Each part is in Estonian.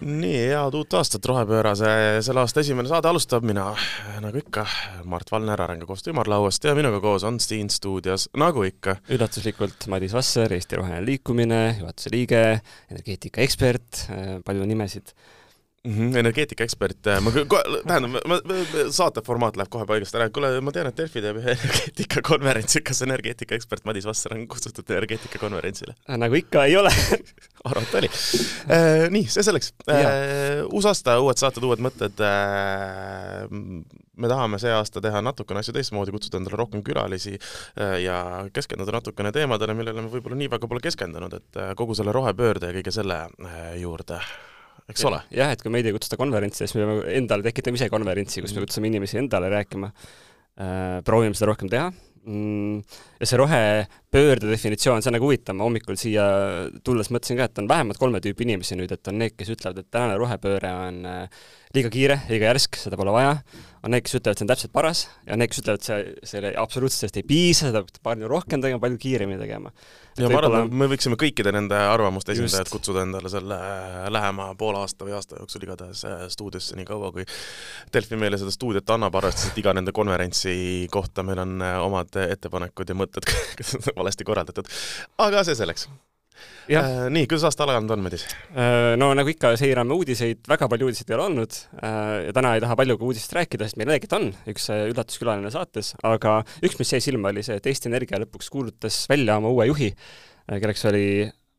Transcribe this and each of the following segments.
nii, head uut aastat, Rohepöörase selle aasta esimene saade alustab mina, nagu ikka, Mart Valner Arengukoostöö ümarlauast ja minuga koos on siin stuudios, nagu ikka. üllatuslikult Madis Vasser, Eesti Roheline Liikumine, juhatuse liige, energeetikaekspert, palju nimesid energeetikaekspert, äh, ma tähendab, ma, saate formaat läheb kohe paigast ära, kuule, ma tean, et Delfi teeb ühe energeetikakonverentsi, kas energeetikaekspert Madis Vasser on kutsutud energeetikakonverentsile? Äh, nagu ikka, ei ole. Arvata oli. Äh,. Nii, see selleks. Uus aasta, uued saated, uued mõtted. Me tahame see aasta teha natukene asju teistmoodi, kutsuda endale rohkem külalisi ja keskenduda natukene teemadele, millele me võib-olla nii väga pole keskendunud, et kogu selle rohepöörde ja kõige selle juurde eks ole? jah, et kui meid ei kutsuta konverentsi, siis me peame endale tekitama ise konverentsi, kus me mm. kutsume inimesi endale rääkima äh,. proovime seda rohkem teha mm,. ja see rohepöörde definitsioon, see on nagu huvitav, ma hommikul siia tulles mõtlesin ka, et on vähemalt kolme tüüpi inimesi nüüd, et on need, kes ütlevad, et tänane rohepööre on äh, liiga kiire, liiga järsk, seda pole vaja, on need, kes ütlevad, see on täpselt paras, ja on need, kes ütlevad, see, selle absoluutselt sellest ei piisa, seda peab palju rohkem tegema, palju kiiremini tegema. ja ma arvan, et me võiksime kõikide nende arvamuste esindajad kutsuda endale selle äh, lähema poole aasta või aasta jooksul igatahes äh, stuudiosse, nii kaua kui Delfi meile seda stuudiot annab, arvestades, et iga nende konverentsi kohta meil on omad ettepanekud ja mõtted valesti korraldatud. aga see selleks Äh, nii, kuidas aasta alanud on, Madis? Äh, no nagu ikka, seirame uudiseid, väga palju uudiseid ei ole olnud äh, ja täna ei taha palju ka uudistest rääkida, sest meil tegelikult on üks üllatuskülaline saates, aga üks, mis jäi silma, oli see, et Eesti Energia lõpuks kuulutas välja oma uue juhi, kelleks oli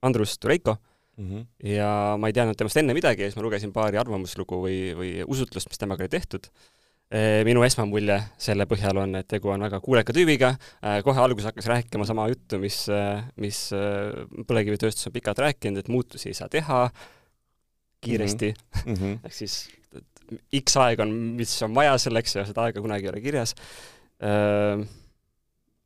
Andrus Tureiko mm. -hmm. ja ma ei teadnud temast enne midagi ja siis ma lugesin paari arvamuslugu või, või usutlust, mis temaga oli tehtud Eh, minu esmamulje selle põhjal on, et tegu on väga kuuleka tüübiga, kohe alguses hakkas rääkima sama juttu, mis, mis põlevkivitööstus on pikalt rääkinud, et muutusi ei saa teha kiiresti. Mm, -hmm. ehk siis X aeg on, mis on vaja selleks ja seda aega kunagi ei ole kirjas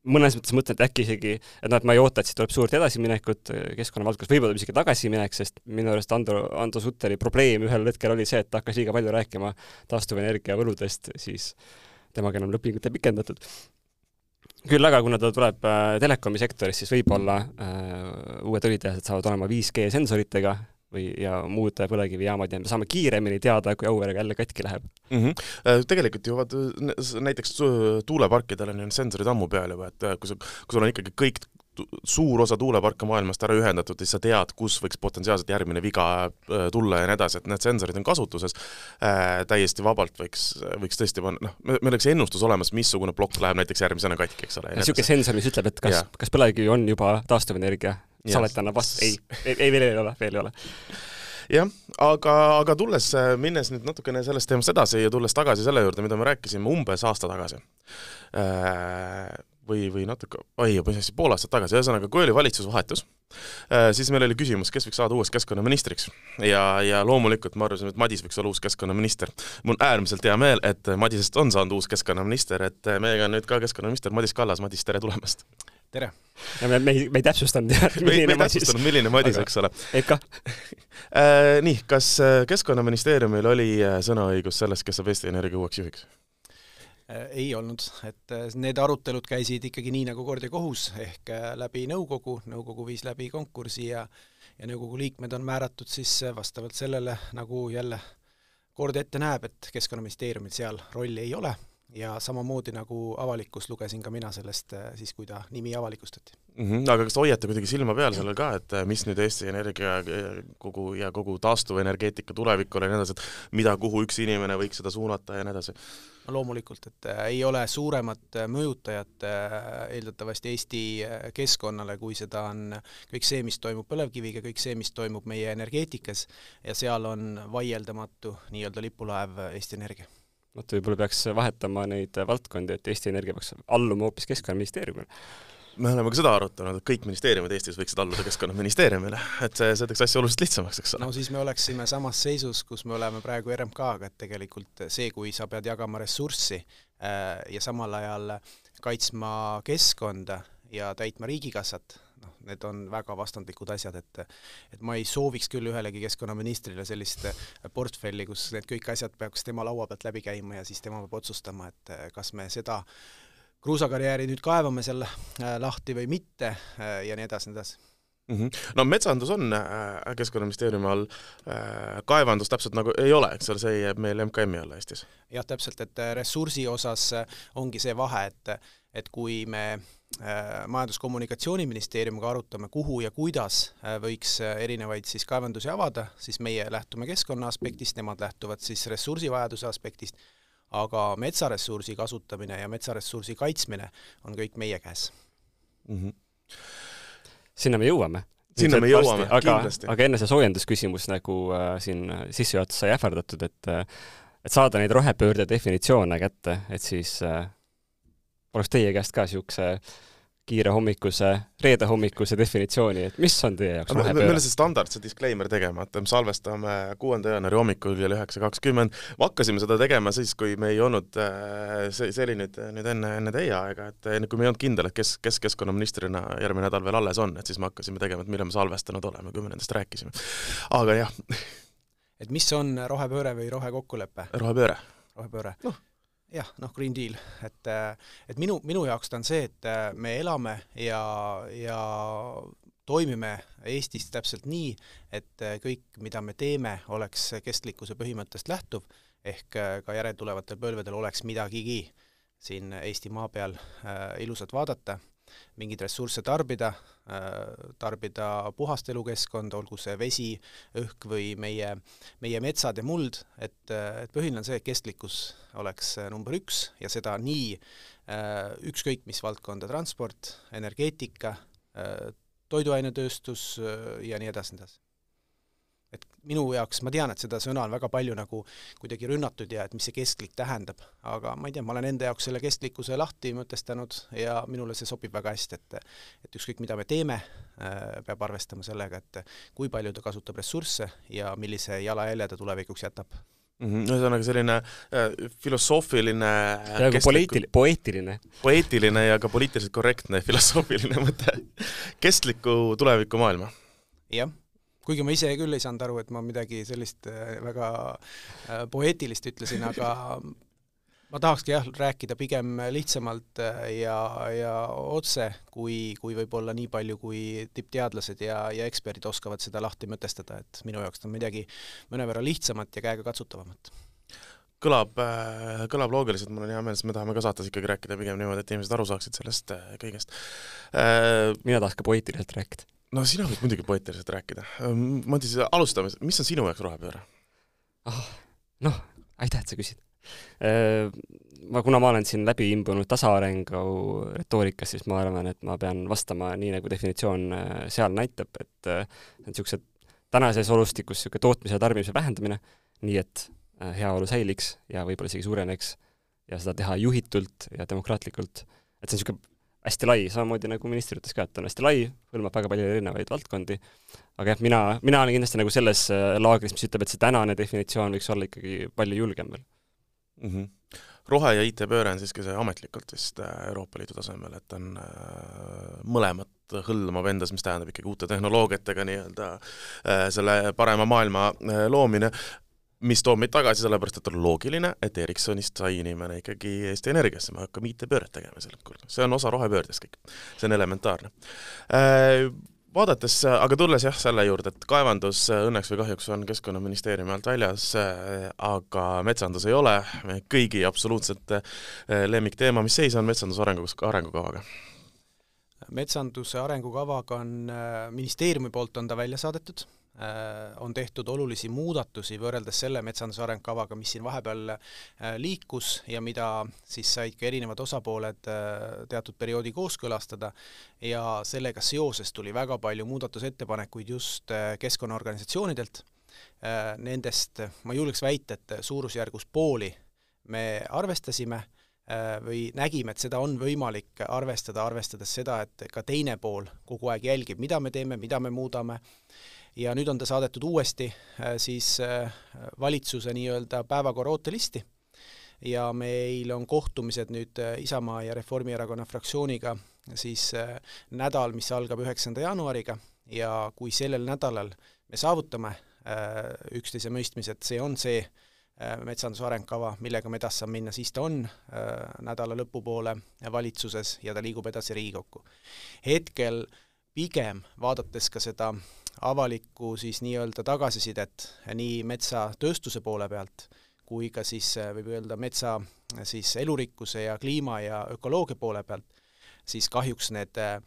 mõnes mõttes mõtlen, et äkki isegi, et noh, et ma ei oota, et siit tuleb suurt edasiminekut äh, keskkonnavaldkonnas, võib-olla tuleb isegi tagasiminek, sest minu arust Ando, Ando Sutteri probleem ühel hetkel oli see, et ta hakkas liiga palju rääkima taastuvenergia võludest, siis temaga enam lepingut ei pikendatud. küll aga, kuna ta tuleb äh, telekomi sektorist, siis võib-olla äh, uued õlitehased saavad olema 5G sensoritega, või, ja muud põlevkivijaamad ja me saame kiiremini teada, kui Auverega jälle katki läheb mm. -hmm. Tegelikult ju vaata, näiteks tuuleparkidel on ju sensorid ammu peal juba, et äh, kui sa, kui sul on ikkagi kõik suur osa tuuleparke maailmast ära ühendatud, siis sa tead, kus võiks potentsiaalselt järgmine viga äh, tulla ja nii edasi, et need sensorid on kasutuses äh,, täiesti vabalt võiks, võiks tõesti panna, noh, meil oleks ennustus olemas, missugune plokk läheb näiteks järgmisena katki, eks ole. niisugune sensor, mis ütleb, et kas, kas põlevkivi on juba taastuvenergia Salet annab vastu, ei, ei, ei, veel ei ole, veel ei ole jah, aga, aga tulles, minnes nüüd natukene sellest teemast edasi ja tulles tagasi selle juurde, mida me rääkisime umbes aasta tagasi äh, või, või natuke, oi, mis asi, pool aastat tagasi, ühesõnaga, kui oli valitsusvahetus, äh, siis meil oli küsimus, kes võiks saada uueks keskkonnaministriks. ja, ja loomulikult me arvasime, et Madis võiks olla uus keskkonnaminister. mul on äärmiselt hea meel, et Madisest on saanud uus keskkonnaminister, et meiega on nüüd ka keskkonnaminister Madis Kallas, Madis, tere tulemast! Tere! ja me, me ei, me ei täpsustanud me ei täpsustanud, milline Madis, eks ole. ikka äh, nii, kas äh, Keskkonnaministeeriumil oli äh, sõnaõigus selles, kes saab Eesti Energia uueks juhiks? ei olnud, et need arutelud käisid ikkagi nii, nagu kord ja kohus, ehk läbi nõukogu, nõukogu viis läbi konkursi ja ja nõukogu liikmed on määratud siis vastavalt sellele, nagu jälle kord ette näeb, et Keskkonnaministeeriumil seal rolli ei ole ja samamoodi nagu avalikkus, lugesin ka mina sellest äh, siis, kui ta nimi avalikustati mm. -hmm. aga kas te hoiate kuidagi silma peal sellel ka, et äh, mis nüüd Eesti Energia äh, kogu ja kogu taastuvenergeetika tulevik on ja nii edasi, et mida, kuhu üks inimene võiks seda suunata ja nii edasi? no loomulikult, et ei ole suuremat mõjutajat eeldatavasti Eesti keskkonnale, kui seda on kõik see, mis toimub põlevkiviga, kõik see, mis toimub meie energeetikas ja seal on vaieldamatu nii-öelda lipulaev Eesti Energia vot võib-olla peaks vahetama neid valdkondi, et Eesti Energia peaks alluma hoopis Keskkonnaministeeriumile me oleme ka seda arutanud, et kõik ministeeriumid Eestis võiksid alluda Keskkonnaministeeriumile, et see, see teeks asja oluliselt lihtsamaks, eks ole. no siis me oleksime samas seisus, kus me oleme praegu RMK-ga, et tegelikult see, kui sa pead jagama ressurssi äh, ja samal ajal kaitsma keskkonda ja täitma riigikassat, noh, need on väga vastandlikud asjad, et et ma ei sooviks küll ühelegi keskkonnaministrile sellist portfelli, kus need kõik asjad peaks tema laua pealt läbi käima ja siis tema peab otsustama, et kas me seda kruusakarjääri nüüd kaevame seal äh, lahti või mitte äh, ja nii edasi, nii edasi mm. -hmm. no metsandus on äh, Keskkonnaministeeriumi all äh,, kaevandus täpselt nagu ei ole, eks ole, see jääb meil MKM-i alla Eestis. jah, täpselt, et äh, ressursi osas äh, ongi see vahe, et et kui me äh, Majandus-Kommunikatsiooniministeeriumiga arutame, kuhu ja kuidas võiks erinevaid siis kaevandusi avada, siis meie lähtume keskkonna aspektist, nemad lähtuvad siis ressursivajaduse aspektist, aga metsaressursi kasutamine ja metsaressursi kaitsmine on kõik meie käes mm. -hmm sinna me jõuame. sinna me jõuame, kindlasti. aga enne see soojendusküsimus nagu äh, siin sissejuhatuses sai ähvardatud, et äh, et saada neid rohepöörde definitsioone kätte, et siis äh, oleks teie käest ka niisuguse kiire hommikuse, reede hommikuse definitsiooni, et mis on teie jaoks rohepööre? meil on see standardse disclaimer tegemata, me salvestame kuuenda jaanuari hommikul kell üheksa kakskümmend, me hakkasime seda tegema siis, kui me ei olnud, äh, see, see oli nüüd, nüüd enne, enne teie aega, et enne kui me ei olnud kindel, et kes, kes keskkonnaministrina järgmine nädal veel alles on, et siis me hakkasime tegema, et millal me salvestanud oleme, kui me nendest rääkisime. aga jah. et mis on rohepööre või rohekokkulepe? rohepööre. rohepööre. noh jah, noh, Green Deal, et, et minu, minu jaoks ta on see, et me elame ja, ja toimime Eestis täpselt nii, et kõik, mida me teeme, oleks kestlikkuse põhimõttest lähtuv, ehk ka järeltulevatel põlvedel oleks midagigi siin Eesti maa peal äh, ilusat vaadata mingeid ressursse tarbida, äh, tarbida puhast elukeskkonda, olgu see vesi, õhk või meie, meie metsad ja muld, et, et põhiline on see, et kestlikkus oleks number üks ja seda nii äh, ükskõik mis valdkonda, transport, energeetika, äh, toiduainetööstus ja nii edasi, nii edasi et minu jaoks, ma tean, et seda sõna on väga palju nagu kuidagi rünnatud ja et mis see kestlik tähendab, aga ma ei tea, ma olen enda jaoks selle kestlikkuse lahti mõtestanud ja minule see sobib väga hästi, et et ükskõik, mida me teeme, äh, peab arvestama sellega, et kui palju ta kasutab ressursse ja millise jalajälje ta tulevikuks jätab mm -hmm. ühesõnaga selline äh, filosoofiline peaaegu poliitil-, poeetiline. poeetiline ja ka poliitiliselt korrektne filosoofiline mõte kestliku tuleviku maailma. jah kuigi ma ise küll ei saanud aru, et ma midagi sellist äh, väga äh, poeetilist ütlesin, aga ma tahakski jah, rääkida pigem lihtsamalt äh, ja, ja otse, kui, kui võib-olla nii palju, kui tippteadlased ja, ja eksperdid oskavad seda lahti mõtestada, et minu jaoks ta on midagi mõnevõrra lihtsamat ja käegakatsutavamat kõlab, kõlab loogiliselt, mul on hea meel, sest me tahame ka saates ikkagi rääkida pigem niimoodi, et inimesed aru saaksid sellest kõigest. mina tahaks ka poeetiliselt rääkida no sina võid muidugi poeetiliselt rääkida. Ehm, Madis, alustame, mis on sinu jaoks rohepööre oh,? noh, aitäh, et sa küsid. Ehm, ma, kuna ma olen siin läbi imbunud tasaarengu retoorikas, siis ma arvan, et ma pean vastama nii, nagu definitsioon äh, seal näitab, et äh, need niisugused tänases olustikus niisugune tootmise ja tarbimise vähendamine, nii et äh, heaolu säiliks ja võib-olla isegi suureneks ja seda teha juhitult ja demokraatlikult, et see on niisugune hästi lai, samamoodi nagu minister ütles ka, et on hästi lai, hõlmab väga palju erinevaid valdkondi, aga jah, mina, mina olen kindlasti nagu selles äh, laagris, mis ütleb, et see tänane definitsioon võiks olla ikkagi palju julgem veel. Mm. -hmm rohe- ja IT-pööre on siiski see ametlikult vist äh, Euroopa Liidu tasemel, et on äh, mõlemat hõlmav endas, mis tähendab ikkagi uute tehnoloogiatega nii-öelda selle parema maailma loomine mis toob meid tagasi, sellepärast et on loogiline, et Ericssonist sai inimene ikkagi Eesti Energiasse, me hakkame IT-pööret tegema sellelt korda. see on osa rohepöördest kõik. see on elementaarne äh, vaadates, aga tulles jah, selle juurde, et kaevandus õnneks või kahjuks on Keskkonnaministeeriumi alt väljas, äh, aga metsandus ei ole kõigi absoluutselt äh, lemmikteema, mis seis on metsanduse arengus, arengukavaga? metsanduse arengukavaga on, ministeeriumi poolt on ta välja saadetud Äh, on tehtud olulisi muudatusi võrreldes selle metsanduse arengukavaga, mis siin vahepeal äh, liikus ja mida siis said ka erinevad osapooled äh, teatud perioodi kooskõlastada ja sellega seoses tuli väga palju muudatusettepanekuid just keskkonnaorganisatsioonidelt. Nendest ma julgeks väita, et suurusjärgus pooli me arvestasime või nägime, et seda on võimalik arvestada, arvestades seda, et ka teine pool kogu aeg jälgib, mida me teeme, mida me muudame ja nüüd on ta saadetud uuesti äh, siis äh, valitsuse nii-öelda päevakorra ootelisti ja meil on kohtumised nüüd äh, Isamaa ja Reformierakonna fraktsiooniga siis nädal, mis algab üheksanda jaanuariga ja kui sellel nädalal me saavutame üksteise mõistmise, et see on see metsanduse arengkava, millega me edasi saame minna, siis ta on nädala lõpupoole valitsuses ja ta liigub edasi Riigikokku. hetkel pigem vaadates ka seda avalikku siis nii-öelda tagasisidet nii metsatööstuse poole pealt kui ka siis võib öelda metsa siis elurikkuse ja kliima ja ökoloogia poole pealt, siis kahjuks need äh,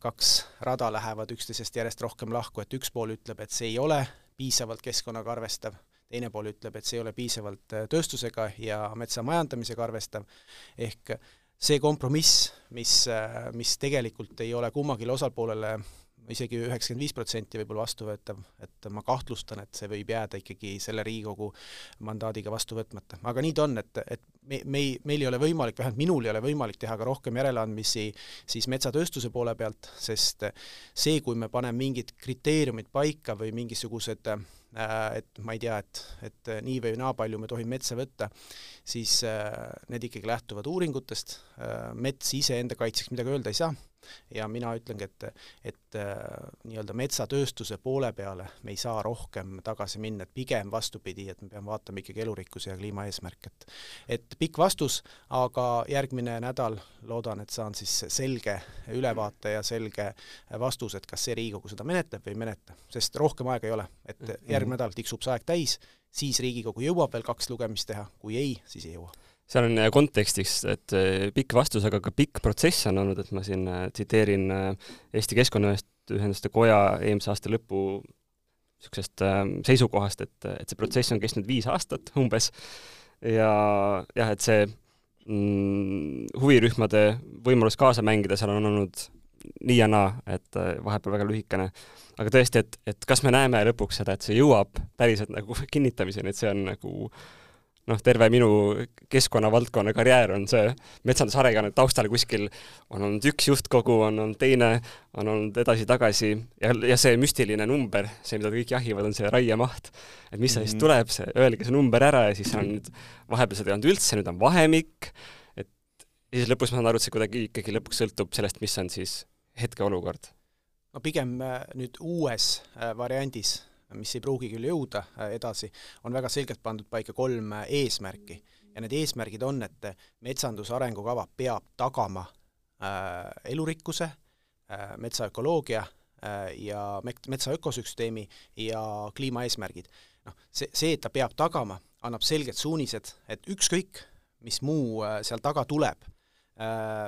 kaks rada lähevad üksteisest järjest rohkem lahku, et üks pool ütleb, et see ei ole piisavalt keskkonnaga arvestav, teine pool ütleb, et see ei ole piisavalt äh, tööstusega ja metsa majandamisega arvestav, ehk see kompromiss, mis, äh, mis tegelikult ei ole kummagile osapoolele isegi üheksakümmend viis protsenti võib-olla vastuvõetav, et ma kahtlustan, et see võib jääda ikkagi selle Riigikogu mandaadiga vastu võtmata. aga nii ta on, et, et me, me ei, meil ei ole võimalik, vähemalt minul ei ole võimalik teha ka rohkem järeleandmisi siis metsatööstuse poole pealt, sest see, kui me paneme mingid kriteeriumid paika või mingisugused äh, et ma ei tea, et, et nii või naa palju me tohime metsa võtta, siis äh, need ikkagi lähtuvad uuringutest, äh, mets iseenda kaitseks midagi öelda ei saa ja mina ütlengi, et, et äh, nii-öelda metsatööstuse poole peale me ei saa rohkem tagasi minna, et pigem vastupidi, et me peame vaatama ikkagi elurikkuse ja kliimaeesmärke, et et pikk vastus, aga järgmine nädal loodan, et saan siis selge ülevaate ja selge vastuse, et kas see Riigikogu seda menetleb või ei menetle, sest rohkem aega ei ole, et mhm. järgmine nädal tiksub see aeg täis, siis Riigikogu jõuab veel kaks lugemist teha, kui ei, siis ei jõua seal on äh, kontekstiks, et äh, pikk vastus, aga ka pikk protsess on olnud, et ma siin äh, tsiteerin Eesti Keskkonnaühenduste Koja eelmise aasta lõpu niisugusest seisukohast, et, et see protsess on kestnud viis aastat umbes ja jah, et see mm, huvirühmade võimalus kaasa mängida seal on olnud nii ja naa, et vahepeal väga lühikene. aga tõesti, et, et kas me näeme lõpuks seda, et see jõuab päriselt nagu kinnitamiseni, et see on nagu äh, noh, terve minu keskkonnavaldkonna karjäär on see metsandusarengu taustal kuskil on olnud üks juhtkogu, on olnud teine, on olnud edasi-tagasi ja, ja see müstiline number, see, mida kõik jahivad, on see raiemaht. et mis see siis mhm. tuleb, see, öelge see number ära ja siis on nüüd, vahepeal seda ei olnud üldse, nüüd on vahemik, et ja siis lõpus ma saan aru, et see kuidagi ikkagi lõpuks sõltub sellest, mis on siis hetkeolukord. no pigem äh, nüüd uues äh, variandis mis ei pruugi küll jõuda äh, edasi, on väga selgelt pandud paika kolm äh, eesmärki ja need eesmärgid on, et metsanduse arengukava peab tagama äh, elurikkuse äh,, metsaökoloogia äh, ja metsa ökosüsteemi ja kliimaeesmärgid. noh, see, see, et ta peab tagama, annab selged suunised, et ükskõik, mis muu äh, seal taga tuleb, Äh,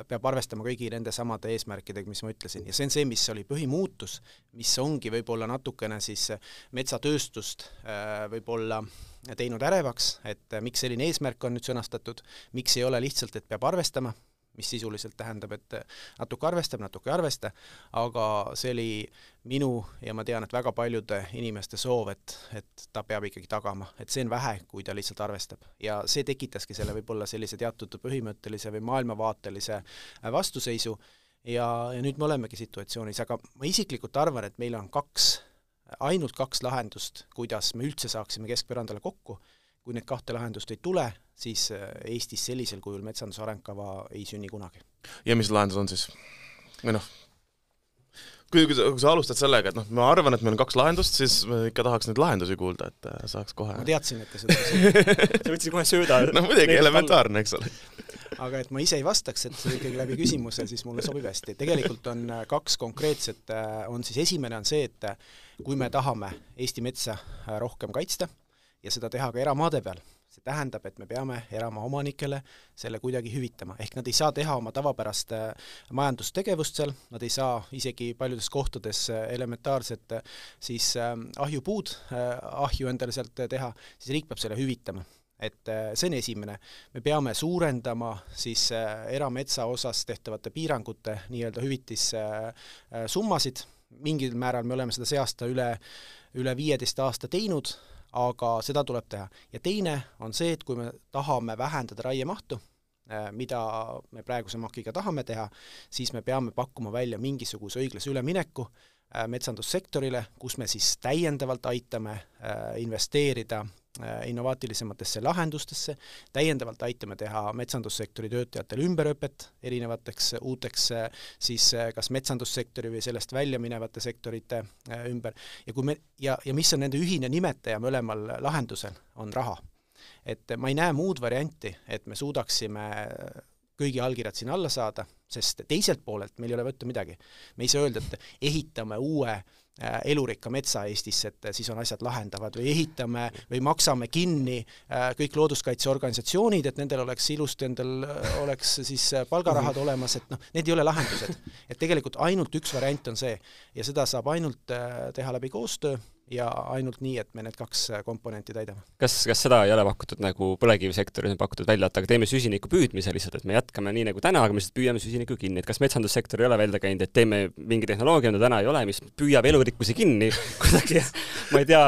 peab arvestama kõigi nende samade eesmärkidega, mis ma ütlesin, ja see on see, mis oli põhimuutus, mis ongi võib-olla natukene siis metsatööstust äh, võib-olla teinud ärevaks, et miks selline eesmärk on nüüd sõnastatud, miks ei ole lihtsalt, et peab arvestama, mis sisuliselt tähendab, et natuke arvestab, natuke ei arvesta, aga see oli minu ja ma tean, et väga paljude inimeste soov, et, et ta peab ikkagi tagama, et see on vähe, kui ta lihtsalt arvestab. ja see tekitaski selle võib-olla sellise teatud põhimõttelise või maailmavaatelise vastuseisu ja, ja nüüd me olemegi situatsioonis, aga ma isiklikult arvan, et meil on kaks, ainult kaks lahendust, kuidas me üldse saaksime keskpõrandale kokku kui need kahte lahendust ei tule, siis äh, Eestis sellisel kujul metsanduse arengkava ei sünni kunagi. ja mis lahendus on siis? või noh, kui, kui sa, kui sa alustad sellega, et noh, ma arvan, et meil on kaks lahendust, siis ma ikka tahaks neid lahendusi kuulda, et äh, saaks kohe ma teadsin, et te seda sa võtsid kohe sööda. no muidugi, elementaarne, eks ole. aga et ma ise ei vastaks, et see ikkagi läbi küsimuse, siis mulle sobib hästi. tegelikult on äh, kaks konkreetset, on siis esimene on see, et kui me tahame Eesti metsa rohkem kaitsta, ja seda teha ka eramaade peal. see tähendab, et me peame eramaa omanikele selle kuidagi hüvitama, ehk nad ei saa teha oma tavapärast äh, majandustegevust seal, nad ei saa isegi paljudes kohtades äh, elementaarset äh, siis ahjupuud, ahju endale sealt teha, siis riik peab selle hüvitama et see on esimene. me peame suurendama siis erametsa osas tehtavate piirangute nii-öelda hüvitissummasid, mingil määral me oleme seda see aasta üle, üle viieteist aasta teinud, aga seda tuleb teha. ja teine on see, et kui me tahame vähendada raiemahtu, äh, mida me praeguse MAK-iga tahame teha, siis me peame pakkuma välja mingisuguse õiglase ülemineku äh, metsandussektorile, kus me siis täiendavalt aitame äh, investeerida innovaatilisematesse lahendustesse, täiendavalt aitame teha metsandussektori töötajatele ümberõpet erinevateks uuteks siis äh, kas metsandussektori või sellest välja minevate sektorite äh, ümber ja kui me, ja, ja mis on nende ühine nimetaja mõlemal lahendusel, on raha. et ma ei näe muud varianti, et me suudaksime kõigi allkirjad sinna alla saada, sest teiselt poolelt meil ei ole võtta midagi. me ei saa öelda, et ehitame uue äh, elurikka metsa Eestisse, et siis on asjad lahendavad või ehitame või maksame kinni äh, kõik looduskaitseorganisatsioonid, et nendel oleks ilusti, endal äh, oleks siis palgarahad olemas, et noh, need ei ole lahendused. et tegelikult ainult üks variant on see. Ja seda saab ainult teha läbi koostöö ja ainult nii, et me need kaks äh, komponenti täidame. kas, kas seda ei ole pakutud nagu põlevkivisektoris on pakutud välja, et aga teeme süsiniku püüdmise lihtsalt, et me jätkame nii nagu täna, aga me lihtsalt püüame süsinikku kinni, et kas metsandussektor ei ole välja käinud, et teeme mingi tehnoloogia, mida täna ei ole, mis püüab elurikkuse kinni kuidagi, ma ei tea,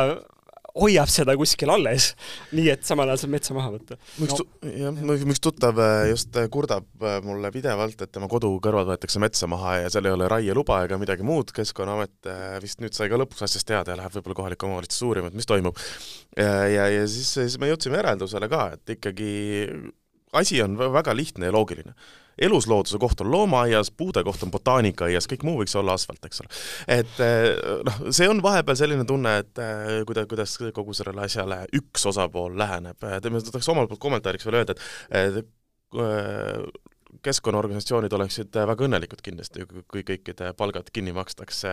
hoiab seda kuskil alles, nii et samal ajal saab metsa maha võtta. üks no. jah, üks tuttav äh, just äh, kurdab äh, mulle pidevalt, et tema kodu kõrval võetakse metsa maha ja seal ei ole raieluba ega midagi muud, Keskkonnaamet vist nüüd sai ka lõpuks asjast teada ja läheb võib-olla kohaliku omavalitsuse uurima, et mis toimub. ja, ja, ja siis, siis me jõudsime järeldusele ka, et ikkagi asi on väga lihtne ja loogiline. Eluslooduse koht on loomaaias, puude koht on botaanikaaias, kõik muu võiks olla asfalt, eks ole. et eh, noh, see on vahepeal selline tunne, et eh, kuida-, kuidas kogu sellele asjale üks osapool läheneb, ma tahaks omalt poolt kommentaariks veel öelda, et eh, keskkonnaorganisatsioonid oleksid väga õnnelikud kindlasti, kui kõikide palgad kinni makstakse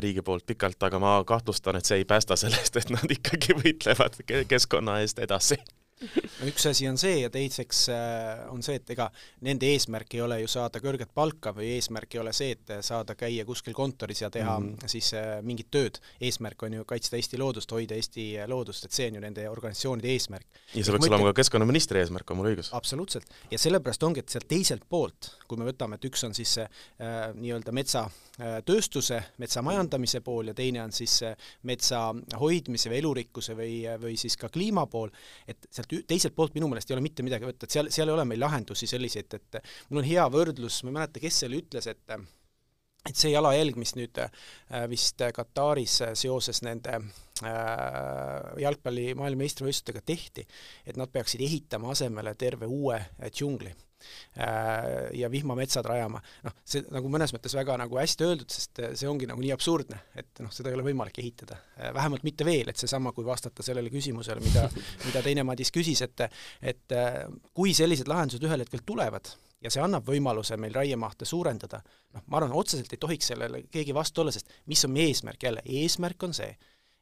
riigi poolt pikalt, aga ma kahtlustan, et see ei päästa sellest, et nad ikkagi võitlevad keskkonna eest edasi üks asi on see ja teiseks äh, on see, et ega nende eesmärk ei ole ju saada kõrget palka või eesmärk ei ole see, et saada käia kuskil kontoris ja teha mm -hmm. siis äh, mingit tööd. eesmärk on ju kaitsta Eesti loodust, hoida Eesti loodust, et see on ju nende organisatsioonide eesmärk. ja see peaks olema ka keskkonnaministri eesmärk, on mul õigus? absoluutselt. ja sellepärast ongi, et sealt teiselt poolt, kui me võtame, et üks on siis see äh, nii-öelda metsatööstuse, metsa majandamise pool ja teine on siis metsa hoidmise või elurikkuse või, või siis ka kliima pool, et sealt teiselt poolt minu meelest ei ole mitte midagi võtta, et seal, seal ei ole meil lahendusi selliseid, et mul on hea võrdlus, ma ei mäleta, kes selle ütles, et et see jalajälg, mis nüüd äh, vist Kataris seoses nende äh, jalgpalli maailmameistrivõistlustega tehti, et nad peaksid ehitama asemele terve uue džungli Äh, ja vihmametsad rajama, noh, see nagu mõnes mõttes väga nagu hästi öeldud, sest äh, see ongi nagu nii absurdne, et noh, seda ei ole võimalik ehitada. Äh, vähemalt mitte veel, et seesama, kui vastata sellele küsimusele, mida, mida teine Madis küsis, et et kui sellised lahendused ühel hetkel tulevad, ja see annab võimaluse meil raiemahte suurendada, noh, ma arvan, otseselt ei tohiks sellele keegi vastu olla, sest mis on meie eesmärk jälle, eesmärk on see,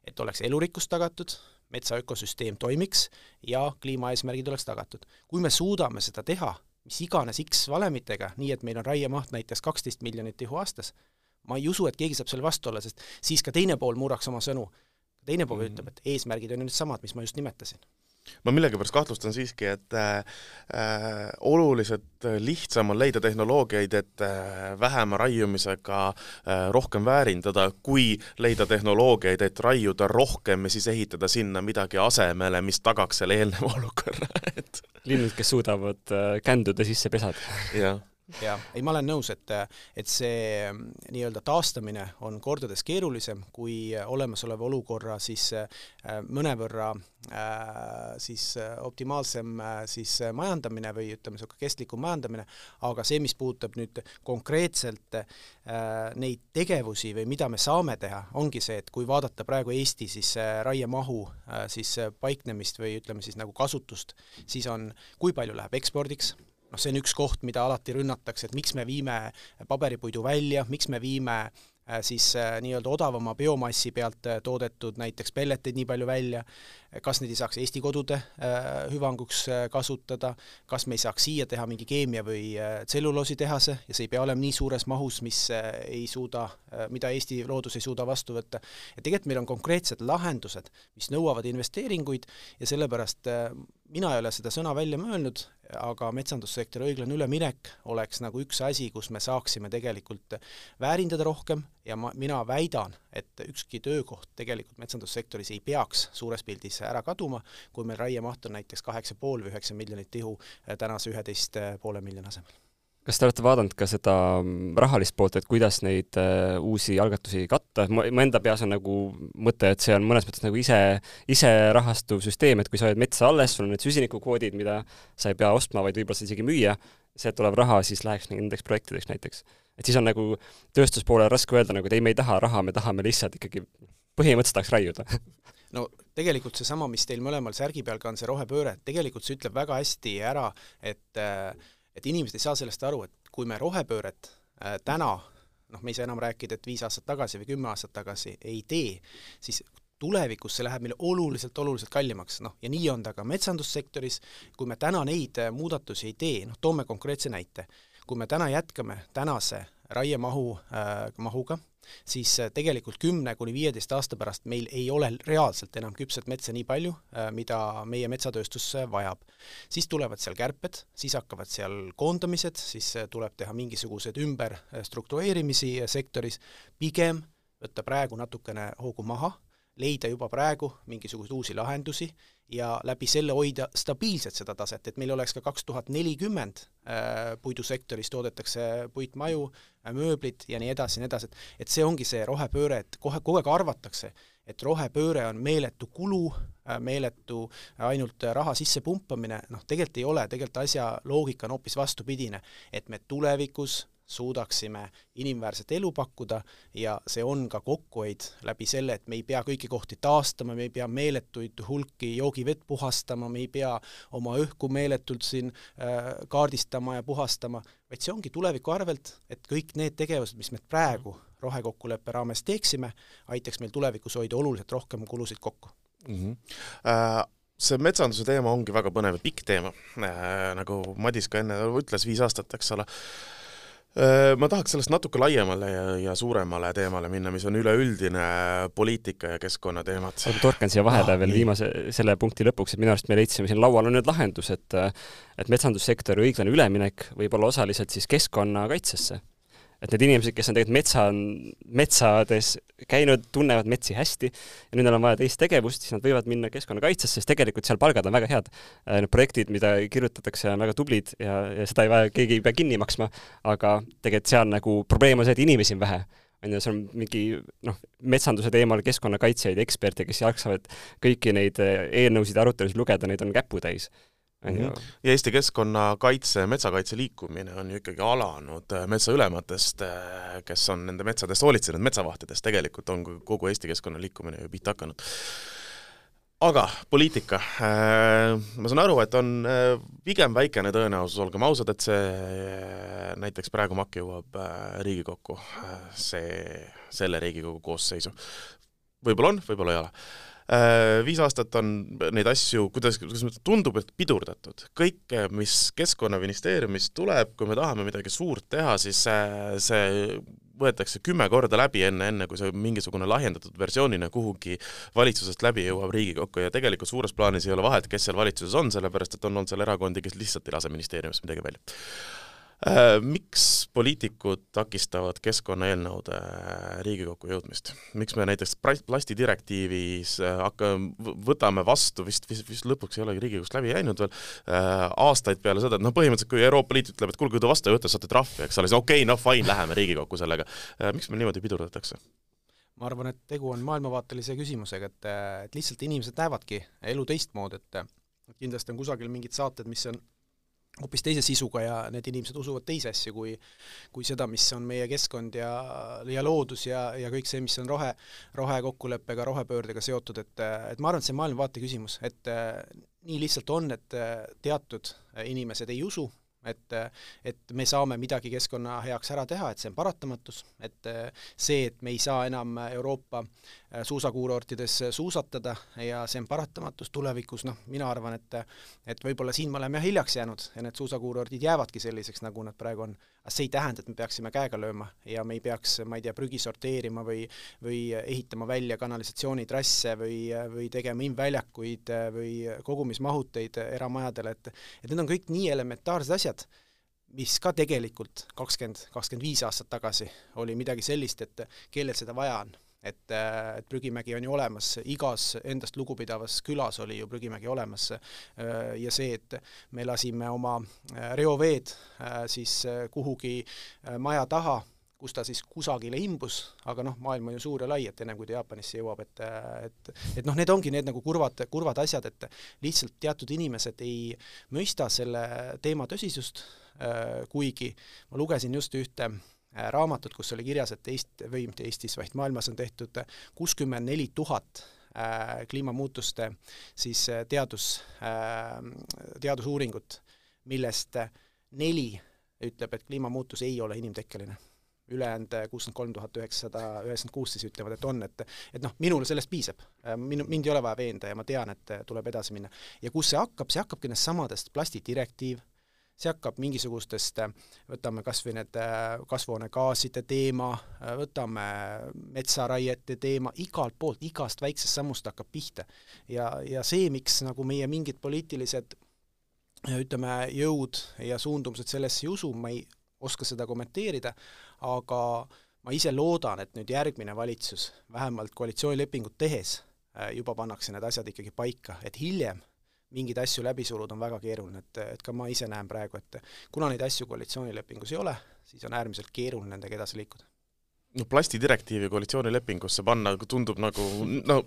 et oleks elurikkus tagatud, metsa ökosüsteem toimiks ja kliimaeesmärgid oleks tagatud. kui me suudame seda teha mis iganes X valemitega, nii et meil on raiemaht näiteks kaksteist miljonit tihu aastas, ma ei usu, et keegi saab selle vastu olla, sest siis ka teine pool murraks oma sõnu. teine pool mm -hmm. ütleb, et eesmärgid on ju need samad, mis ma just nimetasin ma millegipärast kahtlustan siiski, et äh, oluliselt lihtsam on leida tehnoloogiaid, et äh, vähema raiumisega äh, rohkem väärindada, kui leida tehnoloogiaid, et raiuda rohkem ja siis ehitada sinna midagi asemele, mis tagaks selle eelneva olukorra, et linnud, kes suudavad äh, känduda sisse pesada. jah jah, ei, ma olen nõus, et, et see mm, nii-öelda taastamine on kordades keerulisem kui olemasoleva olukorra siis äh, mõnevõrra äh, siis optimaalsem siis majandamine või ütleme, niisugune kestlikum majandamine, aga see, mis puudutab nüüd konkreetselt neid tegevusi või mida me saame teha, ongi see, et kui vaadata praegu Eesti siis raiemahu siis paiknemist või ütleme siis nagu kasutust, siis on, kui palju läheb ekspordiks, noh, see on üks koht, mida alati rünnatakse, et miks me viime paberipuidu välja, miks me viime äh, siis äh, nii-öelda odavama biomassi pealt äh, toodetud näiteks pelleteid nii palju välja, kas neid ei saaks Eesti kodude hüvanguks kasutada, kas me ei saaks siia teha mingi keemia- või tselluloositehase ja see ei pea olema nii suures mahus, mis ei suuda, mida Eesti loodus ei suuda vastu võtta. ja tegelikult meil on konkreetsed lahendused, mis nõuavad investeeringuid ja sellepärast mina ei ole seda sõna välja mõelnud, aga metsandussektori õiglane üleminek oleks nagu üks asi, kus me saaksime tegelikult väärindada rohkem ja ma, mina väidan, et ükski töökoht tegelikult metsandussektoris ei peaks suures pildis ära kaduma, kui meil raiemaht on näiteks kaheksa pool või üheksa miljonit tihu tänase üheteist poole miljoni asemel kas te olete vaadanud ka seda mm, rahalist poolt, et kuidas neid äh, uusi algatusi katta, mu enda peas on nagu mõte, et see on mõnes mõttes nagu ise, ise rahastuv süsteem, et kui sa hoiad metsa alles, sul on need süsinikukvoodid, mida sa ei pea ostma, vaid võib-olla sa isegi müüa, sealt tulev raha siis läheks nendeks projektideks näiteks. et siis on nagu tööstuspoolel raske öelda nagu, et ei, me ei taha raha, me tahame lihtsalt ikkagi, põhimõtteliselt tahaks raiuda no tegelikult seesama, mis teil mõlemal särgi peal ka on, see rohepööre, tegelikult see ütleb väga hästi ära, et äh, et inimesed ei saa sellest aru, et kui me rohepööret äh, täna noh, me ei saa enam rääkida, et viis aastat tagasi või kümme aastat tagasi ei tee, siis tulevikus see läheb meile oluliselt, oluliselt kallimaks, noh ja nii on ta ka metsandussektoris, kui me täna neid äh, muudatusi ei tee, noh toome konkreetse näite, kui me täna jätkame tänase raiemahu äh,, mahuga, siis äh, tegelikult kümne kuni viieteist aasta pärast meil ei ole reaalselt enam küpset metsa nii palju, äh, mida meie metsatööstus vajab. siis tulevad seal kärped, siis hakkavad seal koondamised, siis tuleb teha mingisuguseid ümberstruktureerimisi sektoris, pigem võtta praegu natukene hoogu maha leida juba praegu mingisuguseid uusi lahendusi ja läbi selle hoida stabiilselt seda taset, et meil oleks ka kaks tuhat nelikümmend äh, puidusektoris toodetakse puitmaju, äh, mööblit ja nii edasi ja nii edasi, et et see ongi see rohepööre, et kohe, kogu aeg arvatakse, et rohepööre on meeletu kulu, äh, meeletu ainult raha sisse pumpamine, noh tegelikult ei ole, tegelikult asja loogika on hoopis vastupidine, et me tulevikus suudaksime inimväärset elu pakkuda ja see on ka kokkuhoid läbi selle, et me ei pea kõiki kohti taastama, me ei pea meeletuid hulki joogivett puhastama, me ei pea oma õhku meeletult siin äh, kaardistama ja puhastama, vaid see ongi tuleviku arvelt, et kõik need tegevused, mis me praegu rohekokkuleppe raames teeksime, aitaks meil tulevikus hoida oluliselt rohkem kulusid kokku mm. -hmm. Uh see metsanduse teema ongi väga põnev ja pikk teema äh,, nagu Madis ka enne ütles, viis aastat, eks ole Äh, ma tahaks sellest natuke laiemale ja, ja suuremale teemale minna, mis on üleüldine poliitika ja keskkonna teemad. ma torkan siia vahele ah, veel nii. viimase, selle punkti lõpuks, et minu arust me leidsime siin laual on nüüd lahendus, et et metsandussektori õiglane üleminek võib olla osaliselt siis keskkonnakaitsesse et need inimesed, kes on tegelikult metsa, metsades käinud, tunnevad metsi hästi ja nüüd neil on vaja teist tegevust, siis nad võivad minna keskkonnakaitsesse, sest tegelikult seal palgad on väga head. Äh, need projektid, mida kirjutatakse, on väga tublid ja, ja seda ei vaja, keegi ei pea kinni maksma, aga tegelikult seal nagu probleem on see, et inimesi on vähe on ju, seal on mingi noh, metsanduse teemal keskkonnakaitsjaid, eksperte, kes jaksavad kõiki neid äh, eelnõusid ja arutelusid lugeda, neid on käputäis on ju. ja Eesti keskkonnakaitse, metsakaitse liikumine on ju ikkagi alanud äh, metsaülematest, äh, kes on nende metsadest hoolitsenud, metsavahtidest, tegelikult on kogu Eesti keskkonna liikumine ju pihta hakanud. aga poliitika, äh, ma saan aru, et on pigem väikene tõenäosus, olgem ausad, et see näiteks praegu MAK jõuab Riigikokku, see, selle Riigikogu koosseisu. võib-olla on, võib-olla ei ole viis aastat on neid asju, kuidas, kuidas tundub, et pidurdatud. kõike, mis Keskkonnaministeeriumist tuleb, kui me tahame midagi suurt teha, siis see, see võetakse kümme korda läbi enne, enne kui see mingisugune lahjendatud versioonina kuhugi valitsusest läbi jõuab Riigikokku ja tegelikult suures plaanis ei ole vahet, kes seal valitsuses on, sellepärast et on olnud seal erakondi, kes lihtsalt ei lase ministeeriumist midagi välja Äh, miks poliitikud takistavad keskkonnaeelnõude äh, Riigikokku jõudmist? miks me näiteks plastidirektiivis äh, hakka-, võtame vastu, vist, vist, vist lõpuks ei olegi Riigikogust läbi läinud veel, aastaid peale seda, et noh, põhimõtteliselt kui Euroopa Liit ütleb, et kuulge, kui te vastu ei võta, saate trahvi, eks ole, siis okei okay,, noh fine, läheme Riigikokku sellega. miks meil niimoodi pidurdatakse? ma arvan, et tegu on maailmavaatelise küsimusega, et, et lihtsalt inimesed näevadki elu teistmoodi, et kindlasti on kusagil mingid saated, mis on hoopis teise sisuga ja need inimesed usuvad teisi asju kui, kui seda, mis on meie keskkond ja, ja loodus ja, ja kõik see, mis on rohe, rohekokkuleppega, rohepöördega seotud, et, et ma arvan, et see on maailmavaate küsimus, et nii lihtsalt on, et teatud inimesed ei usu et, et me saame midagi keskkonna heaks ära teha, et see on paratamatus, et see, et me ei saa enam Euroopa suusakuurortides suusatada ja see on paratamatus tulevikus, noh, mina arvan, et et võib-olla siin me oleme jah hiljaks jäänud ja need suusakuurordid jäävadki selliseks, nagu nad praegu on. aga see ei tähenda, et me peaksime käega lööma ja me ei peaks, ma ei tea, prügi sorteerima või või ehitama välja kanalisatsioonitrasse või, või tegema imväljakuid või kogumismahuteid eramajadele, et et need on kõik nii elementaarsed asjad, mis ka tegelikult kakskümmend, kakskümmend viis aastat tagasi oli midagi sellist, et kellel seda vaja on et, et prügimägi on ju olemas, igas endast lugupidavas külas oli ju prügimägi olemas ja see, et me lasime oma reoveed siis kuhugi maja taha, kus ta siis kusagile imbus, aga noh, maailm on ju suur ja lai, et ennem kui ta Jaapanisse jõuab, et et et noh, need ongi need nagu kurvad, kurvad asjad, et lihtsalt teatud inimesed ei mõista selle teema tõsisust, kuigi ma lugesin just ühte Äh, raamatut, kus oli kirjas, et Eest-, või mitte Eestis, vaid maailmas on tehtud kuuskümmend neli tuhat äh, kliimamuutuste siis äh, teadus, teadusuuringut, millest neli ütleb, et kliimamuutus ei ole inimtekkeline ülejäänud kuuskümmend kolm tuhat üheksasada üheksakümmend kuus siis ütlevad, et on, et et noh, minule sellest piisab. minu, mind ei ole vaja veenda ja ma tean, et tuleb edasi minna. ja kus see hakkab, see hakkabki nendest samadest plastidirektiiv, see hakkab mingisugustest, võtame kas või need kasvuhoonegaaside teema, võtame metsaraiete teema, igalt poolt, igast väiksest sammust hakkab pihta. ja, ja see, miks nagu meie mingid poliitilised ütleme, jõud ja suundumused sellesse ei usu, ma ei oska seda kommenteerida, aga ma ise loodan, et nüüd järgmine valitsus, vähemalt koalitsioonilepingut tehes, äh, juba pannakse need asjad ikkagi paika, et hiljem mingeid asju läbi suruda on väga keeruline, et, et ka ma ise näen praegu, et kuna neid asju koalitsioonilepingus ei ole, siis on äärmiselt keeruline nendega edasi liikuda. no plastidirektiivi koalitsioonilepingusse panna tundub nagu no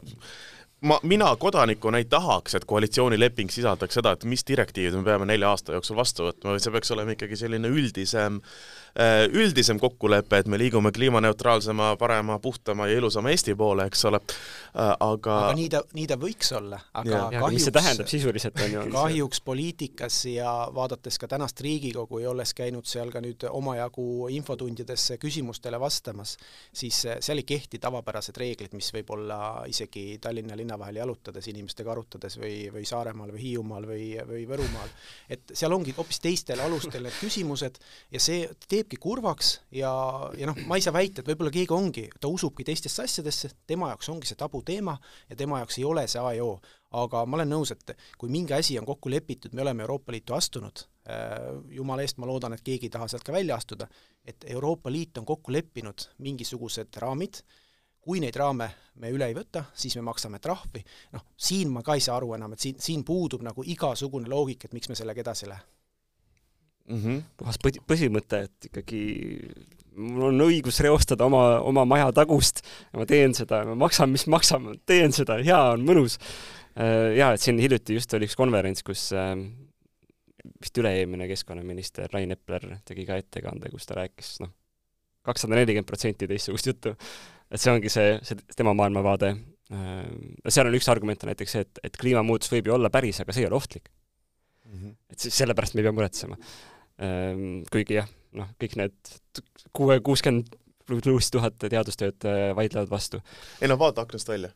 ma, mina kodanikuna ei tahaks, et koalitsioonileping sisaldaks seda, et mis direktiivid me peame nelja aasta jooksul vastu võtma, vaid see peaks olema ikkagi selline üldisem äh, üldisem kokkulepe, et me liigume kliimaneutraalsema, parema, puhtama ja ilusama Eesti poole, eks ole, äh, aga aga nii ta, nii ta võiks olla, aga ja. kahjuks mis see tähendab sisuliselt, on ju? kahjuks poliitikas ja vaadates ka tänast Riigikogu ja olles käinud seal ka nüüd omajagu infotundides küsimustele vastamas, siis seal ei kehti tavapärased reeglid, mis võib-olla isegi Tallinna linna vahel jalutades, inimestega arutades või, või Saaremaal või Hiiumaal või, või Võrumaal. et seal ongi hoopis teistel alustel need küsimused ja see teeb teebki kurvaks ja, ja noh, ma ei saa väita, et võib-olla keegi ongi, ta usubki teistesse asjadesse, tema jaoks ongi see tabuteema ja tema jaoks ei ole see A ja O. aga ma olen nõus, et kui mingi asi on kokku lepitud, me oleme Euroopa Liitu astunud, äh, jumala eest, ma loodan, et keegi ei taha sealt ka välja astuda, et Euroopa Liit on kokku leppinud mingisugused raamid, kui neid raame me üle ei võta, siis me maksame trahvi, noh, siin ma ka ei saa aru enam, et siin, siin puudub nagu igasugune loogika, et miks me sellega edasi ei lähe mm -hmm. puhas põhi, põhimõte, et ikkagi mul on õigus reostada oma, oma maja tagust ja ma teen seda, ma maksan, mis maksan, ma teen seda, hea on, mõnus. Äh, jaa, et siin hiljuti just oli üks konverents, kus äh, vist üle-eelmine keskkonnaminister Rain Epler tegi ka ettekande, kus ta rääkis noh, kakssada nelikümmend protsenti teistsugust juttu. Et see ongi see, see tema maailmavaade. Äh, seal on üks argument on näiteks see, et, et kliimamuutus võib ju olla päris, aga see ei ole ohtlik mm. -hmm. et siis sellepärast me ei pea muretsema Ehm, kuigi jah, noh, kõik need kuue, kuuskümmend pluss tuhat teadustööd äh, vaidlevad vastu. ei no vaata aknast välja.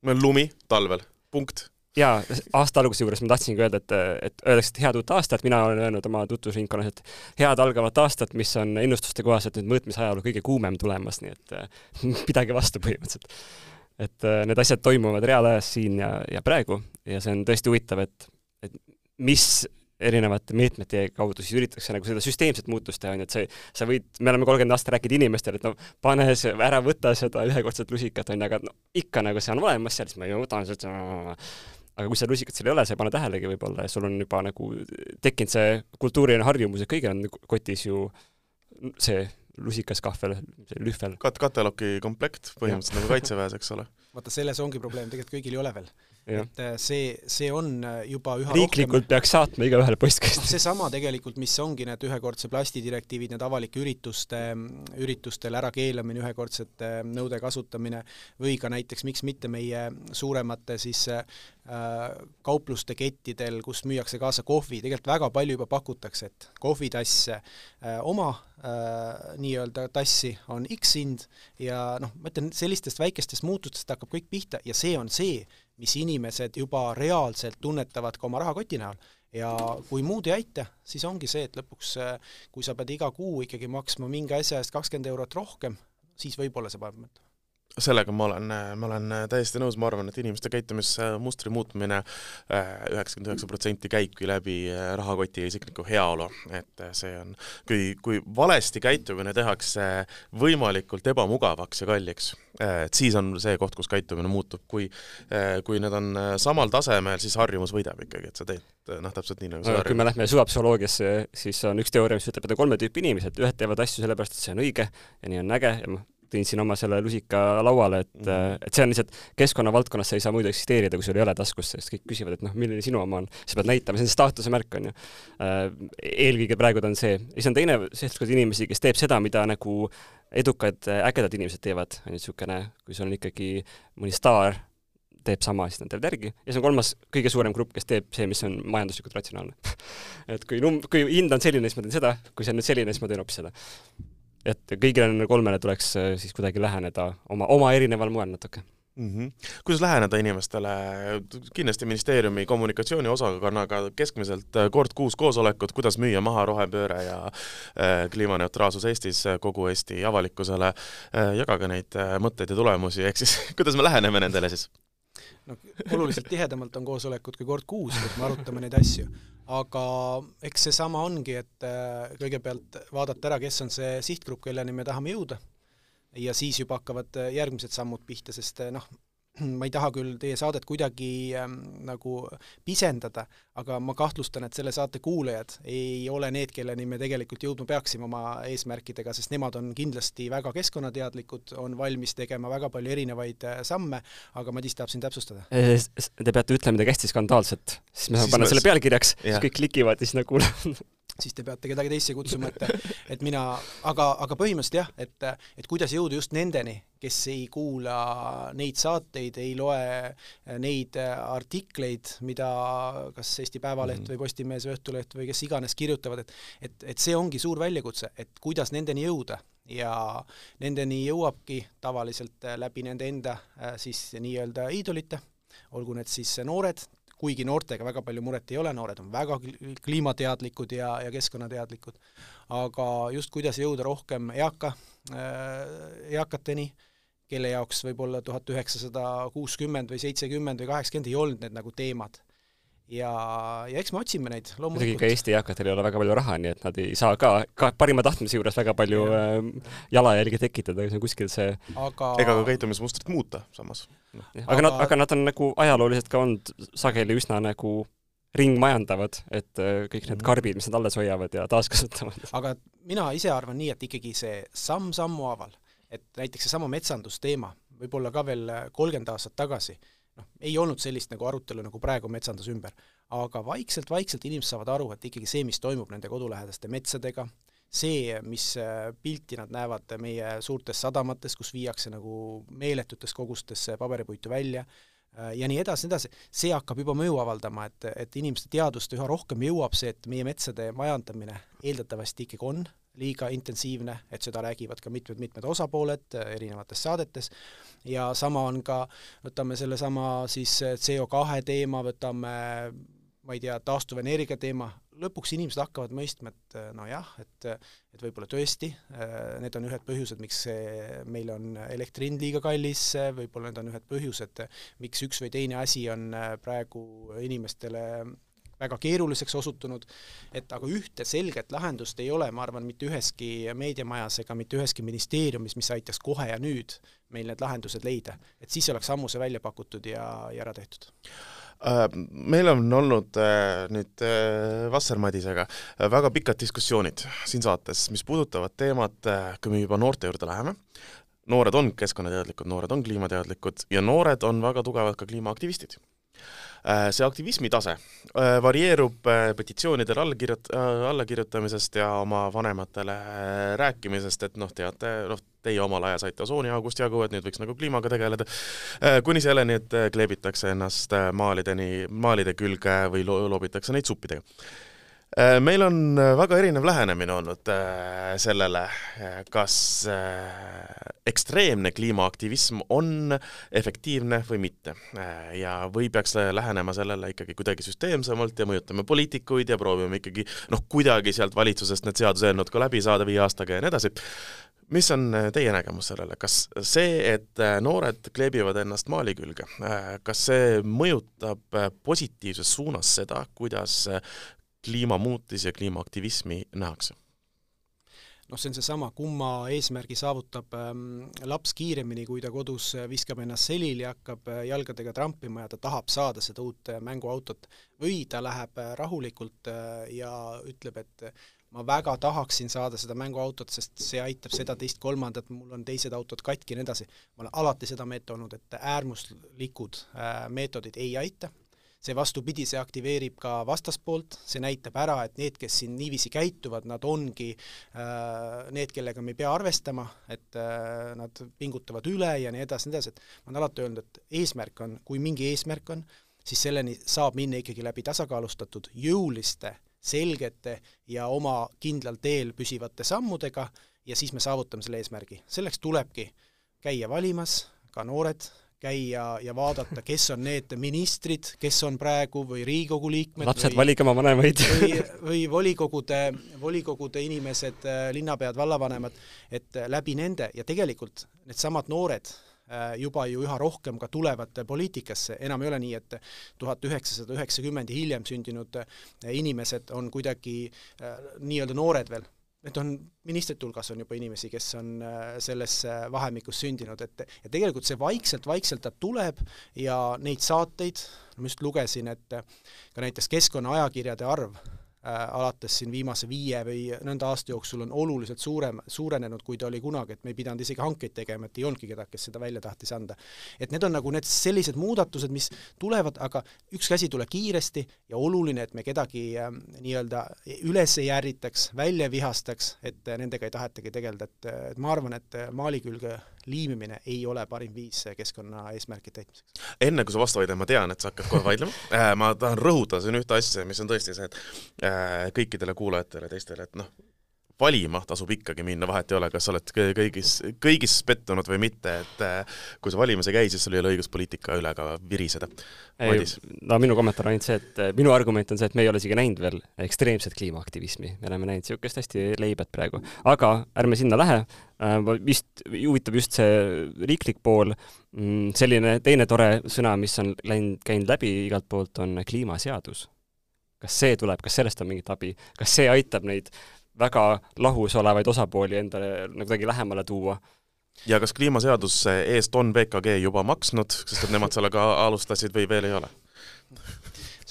meil on lumi talvel, punkt. Jaa, aasta alguse juures ma tahtsingi öelda, et, et öeldakse, et head uut aastat, mina olen öelnud oma tutvusringkonnas, et head algavat aastat, mis on ennustuste kohaselt nüüd mõõtmisajaloo kõige kuumem tulemas, nii et äh, pidage vastu põhimõtteliselt. et äh, need asjad toimuvad reaalajas siin ja, ja praegu ja see on tõesti huvitav, et, et mis erinevate meetmete kaudu siis üritatakse nagu seda süsteemset muutust teha, on ju, et see, sa võid, me oleme kolmkümmend aastat rääkinud inimestele, et no pane see, ära võta seda ühekordset lusikat, on ju, aga no ikka nagu see on olemas seal, siis ma ju võtan seda, aga kui seda lusikat seal ei ole, sa ei pane tähelegi võib-olla ja sul on juba nagu tekkinud see kultuuriline harjumus, et kõigil on kotis ju see lusikas, kahvel, lühvel. kat-, kateloki komplekt põhimõtteliselt nagu kaitseväes, eks ole. vaata, selles ongi probleem, tegelikult kõigil ei ole veel et äh, see, see on äh, juba üha riiklikult rohkem... peaks saatma igaühele postkasti. seesama tegelikult, mis ongi need ühekordse plastidirektiivid, need avalike ürituste, üritustel ärakeelamine, ühekordsete nõude kasutamine või ka näiteks miks mitte meie suuremate siis äh, kaupluste kettidel, kus müüakse kaasa kohvi, tegelikult väga palju juba pakutakse, et kohvitasse oma nii-öelda tassi on X hind ja noh, ma ütlen, sellistest väikestest muutustest hakkab kõik pihta ja see on see, mis inimesed juba reaalselt tunnetavad ka oma rahakoti näol. ja kui muud ei aita, siis ongi see, et lõpuks, kui sa pead iga kuu ikkagi maksma mingi asja eest kakskümmend eurot rohkem, siis võib-olla see paneb mõtlema sellega ma olen, ma olen täiesti nõus, ma arvan, et inimeste käitumismustri muutmine äh, üheksakümmend üheksa protsenti käibki läbi äh, rahakoti ja isikliku heaolu, et äh, see on, kui, kui valesti käitumine tehakse võimalikult ebamugavaks ja kalliks, et siis on see koht, kus käitumine muutub, kui kui need on samal tasemel, siis harjumus võidab ikkagi, et sa teed noh, täpselt nii, nagu sa no, kui me lähme suvapsühholoogiasse, siis on üks teooria, mis ütleb, et on kolme tüüpi inimesed, ühed teevad asju sellepärast, et see on õige ja nii on äge ja tõin siin oma selle lusika lauale, et mm, -hmm. et see on lihtsalt keskkonna valdkonnas sa ei saa muidu eksisteerida, kui sul ei ole taskus, sest kõik küsivad, et noh, milline sinu oma on. sa pead näitama, see on staatuse märk, on ju. Äh, eelkõige praegu ta on see. siis on teine seltskond inimesi, kes teeb seda, mida nagu edukad, ägedad inimesed teevad, on ju, niisugune, kui sul on ikkagi mõni staar teeb sama, siis nad teevad järgi ja siis on kolmas, kõige suurem grupp, kes teeb see, mis on majanduslikult ratsionaalne et kui num-, kui hind on selline, siis ma teen seda, kui see on nüüd selline, siis ma teen hoopis seda. Et kõigile nendele kolmele tuleks äh, siis kuidagi läheneda oma, oma erineval moel natuke mm. -hmm. kuidas läheneda inimestele, kindlasti ministeeriumi kommunikatsiooniosakonnaga keskmiselt äh, kord kuus koosolekut, kuidas müüa maha rohepööre ja äh, kliimaneutraalsus Eestis äh, kogu Eesti avalikkusele äh,, jagage neid mõtteid ja tulemusi, ehk siis kuidas me läheneme nendele siis? No oluliselt tihedamalt on koosolekud kui kord kuus, kus me arutame neid asju. aga eks seesama ongi, et äh, kõigepealt vaadata ära, kes on see sihtgrupp, kelleni me tahame jõuda ja siis juba hakkavad äh, järgmised sammud pihta, sest äh, noh, ma ei taha küll teie saadet kuidagi ähm, nagu pisendada, aga ma kahtlustan, et selle saate kuulajad ei ole need, kelleni me tegelikult jõudma peaksime oma eesmärkidega, sest nemad on kindlasti väga keskkonnateadlikud, on valmis tegema väga palju erinevaid äh, samme, aga Madis tahab siin täpsustada. Te peate ütlema midagi hästi skandaalset, siis me saame panna selle pealkirjaks, siis kõik klikivad ja siis nad kuulevad siis te peate kedagi teisse kutsuma, et, et mina, aga, aga põhimõtteliselt jah, et, et kuidas jõuda just nendeni, kes ei kuula neid saateid, ei loe neid artikleid, mida kas Eesti Päevaleht -hmm. või Postimees või Õhtuleht või kes iganes kirjutavad, et et, et see ongi suur väljakutse, et kuidas nendeni jõuda ja nendeni jõuabki tavaliselt läbi nende enda siis nii-öelda iidolite, olgu need siis noored, kuigi noortega väga palju muret ei ole, noored on väga kliimateadlikud ja, ja keskkonnateadlikud, aga just kuidas jõuda rohkem eaka äh,, eakateni, kelle jaoks võib-olla tuhat üheksasada kuuskümmend või seitsekümmend või kaheksakümmend ei olnud need nagu teemad ja, ja eks me otsime neid loomulikult. muidugi ka Eesti eakatel ei ole väga palju raha, nii et nad ei saa ka, ka parima tahtmise juures väga palju ja. äh, jalajälgi tekitada, see on kuskil see aga ega ka käitumismustrit muuta samas. Aga aga nad, aga nad on nagu ajalooliselt ka olnud sageli üsna nagu ringmajandavad, et äh, kõik need mhm. karbid, mis nad alles hoiavad ja taaskasutavad. aga mina ise arvan nii, et ikkagi see samm sammu haaval, et näiteks seesama metsandusteema, võib-olla ka veel kolmkümmend aastat tagasi noh, ei olnud sellist nagu arutelu nagu praegu metsanduse ümber, aga vaikselt-vaikselt inimesed saavad aru, et ikkagi see, mis toimub nende kodulähedaste metsadega, see, mis äh, pilti nad näevad meie suurtes sadamates, kus viiakse nagu meeletutes kogustes paberipuitu välja, äh, ja nii edasi, nii edasi, see hakkab juba mõju avaldama, et, et inimeste teadvust üha rohkem jõuab see, et meie metsade majandamine eeldatavasti ikkagi on liiga intensiivne, et seda räägivad ka mitmed-mitmed osapooled äh, erinevates saadetes, ja sama on ka, võtame sellesama siis äh, CO2 teema, võtame ma ei tea, taastuvenergia teema, lõpuks inimesed hakkavad mõistma, et äh, nojah, et et võib-olla tõesti, need on ühed põhjused, miks meil on elektri hind liiga kallis, võib-olla need on ühed põhjused, miks üks või teine asi on praegu inimestele väga keeruliseks osutunud, et aga ühte selget lahendust ei ole, ma arvan, mitte üheski meediamajas ega mitte üheski ministeeriumis, mis aitaks kohe ja nüüd meil need lahendused leida. et siis oleks ammu see välja pakutud ja, ja ära tehtud äh, meil on olnud äh, nüüd äh, Vasser-Madisega väga pikad diskussioonid siin saates, mis puudutavad teemat, kui me juba noorte juurde läheme, noored on keskkonnateadlikud, noored on kliimateadlikud ja noored on väga tugevad ka kliimaaktivistid. Äh, see aktivismi tase äh, varieerub äh, petitsioonidele allakirjut-, allakirjutamisest ja oma vanematele rääkimisest, et noh, teate, noh, teie omal ajal saite osooniaugust jagu, et nüüd võiks nagu kliimaga tegeleda, kuni selleni, et kleebitakse ennast maalideni, maalide külge või lo-, loobitakse neid suppidega. Äh, meil on äh, väga erinev lähenemine olnud äh, sellele, kas ekstreemne kliimaaktivism on efektiivne või mitte. ja või peaks lähenema sellele ikkagi kuidagi süsteemsemalt ja mõjutame poliitikuid ja proovime ikkagi noh, kuidagi sealt valitsusest need seaduseelnõud ka läbi saada viie aastaga ja nii edasi mis on teie nägemus sellele, kas see, et noored kleebivad ennast maali külge, kas see mõjutab positiivses suunas seda, kuidas kliimamuutusi ja kliimaaktivismi nähakse? noh, see on seesama, kumma eesmärgi saavutab ähm, laps kiiremini, kui ta kodus äh, viskab ennast selili, hakkab äh, jalgadega trampima ja ta tahab saada seda uut äh, mänguautot, või ta läheb äh, rahulikult äh, ja ütleb, et ma väga tahaksin saada seda mänguautot, sest see aitab seda, teist, kolmandat, mul on teised autod katki ja nii edasi. ma olen alati seda meelt olnud, et äärmuslikud äh, meetodid ei aita see vastupidi, see aktiveerib ka vastaspoolt, see näitab ära, et need, kes siin niiviisi käituvad, nad ongi äh, need, kellega me ei pea arvestama, et äh, nad pingutavad üle ja nii edasi, nii edasi, et ma olen alati öelnud, et eesmärk on, kui mingi eesmärk on, siis selleni saab minna ikkagi läbi tasakaalustatud, jõuliste, selgete ja oma kindlal teel püsivate sammudega ja siis me saavutame selle eesmärgi. selleks tulebki käia valimas, ka noored, käia ja vaadata, kes on need ministrid, kes on praegu või Riigikogu liikmed lapsed, või, valige oma vanemaid või, või volikogude, volikogude inimesed, linnapead, vallavanemad, et läbi nende ja tegelikult needsamad noored Äh, juba ju üha rohkem ka tulevad poliitikasse, enam ei ole nii, et tuhat üheksasada üheksakümmend ja hiljem sündinud äh, inimesed on kuidagi äh, nii-öelda noored veel. Need on, ministrite hulgas on juba inimesi, kes on selles vahemikus sündinud, et ja tegelikult see vaikselt-vaikselt ta tuleb ja neid saateid, ma just lugesin, et ka näiteks keskkonnaajakirjade arv Äh, alates siin viimase viie või nõnda aasta jooksul on oluliselt suurem, suurenenud, kui ta oli kunagi, et me ei pidanud isegi hankeid tegema, et ei olnudki kedagi, kes seda välja tahtis anda. et need on nagu need sellised muudatused, mis tulevad, aga ükski asi ei tule kiiresti ja oluline, et me kedagi äh, nii-öelda üles ei ärritaks, välja ei vihastaks, et nendega ei tahetagi tegeleda, et, et ma arvan, et maali külge liimimine ei ole parim viis keskkonnaeesmärkide täitmiseks. enne kui sa vastu vaidled, ma tean, et sa hakkad kohe vaidlema äh,, ma tahan rõhutada siin ühte asja, mis on tõesti see, et äh, kõikidele kuulajatele, teistele, et noh, valima tasub ikkagi minna, vahet ei ole, kas sa oled kõigis, kõigis pettunud või mitte, et äh, kui sa valimas ei käi, siis sul ei ole õigust poliitika üle ka viriseda. no minu kommentaar on ainult see, et äh, minu argument on see, et me ei ole isegi näinud veel ekstreemset kliimaaktivismi, me oleme näinud niisugust hästi leibet praegu, aga ärme sinna lähe, äh, vist huvitab just see riiklik pool, mm, selline teine tore sõna, mis on läinud, käinud läbi igalt poolt, on kliimaseadus. Kas see tuleb, kas sellest on mingit abi, kas see aitab neid väga lahus olevaid osapooli endale nagu kuidagi lähemale tuua. ja kas kliimaseaduse eest on VKG juba maksnud, sest et nemad sellega alustasid või veel ei ole?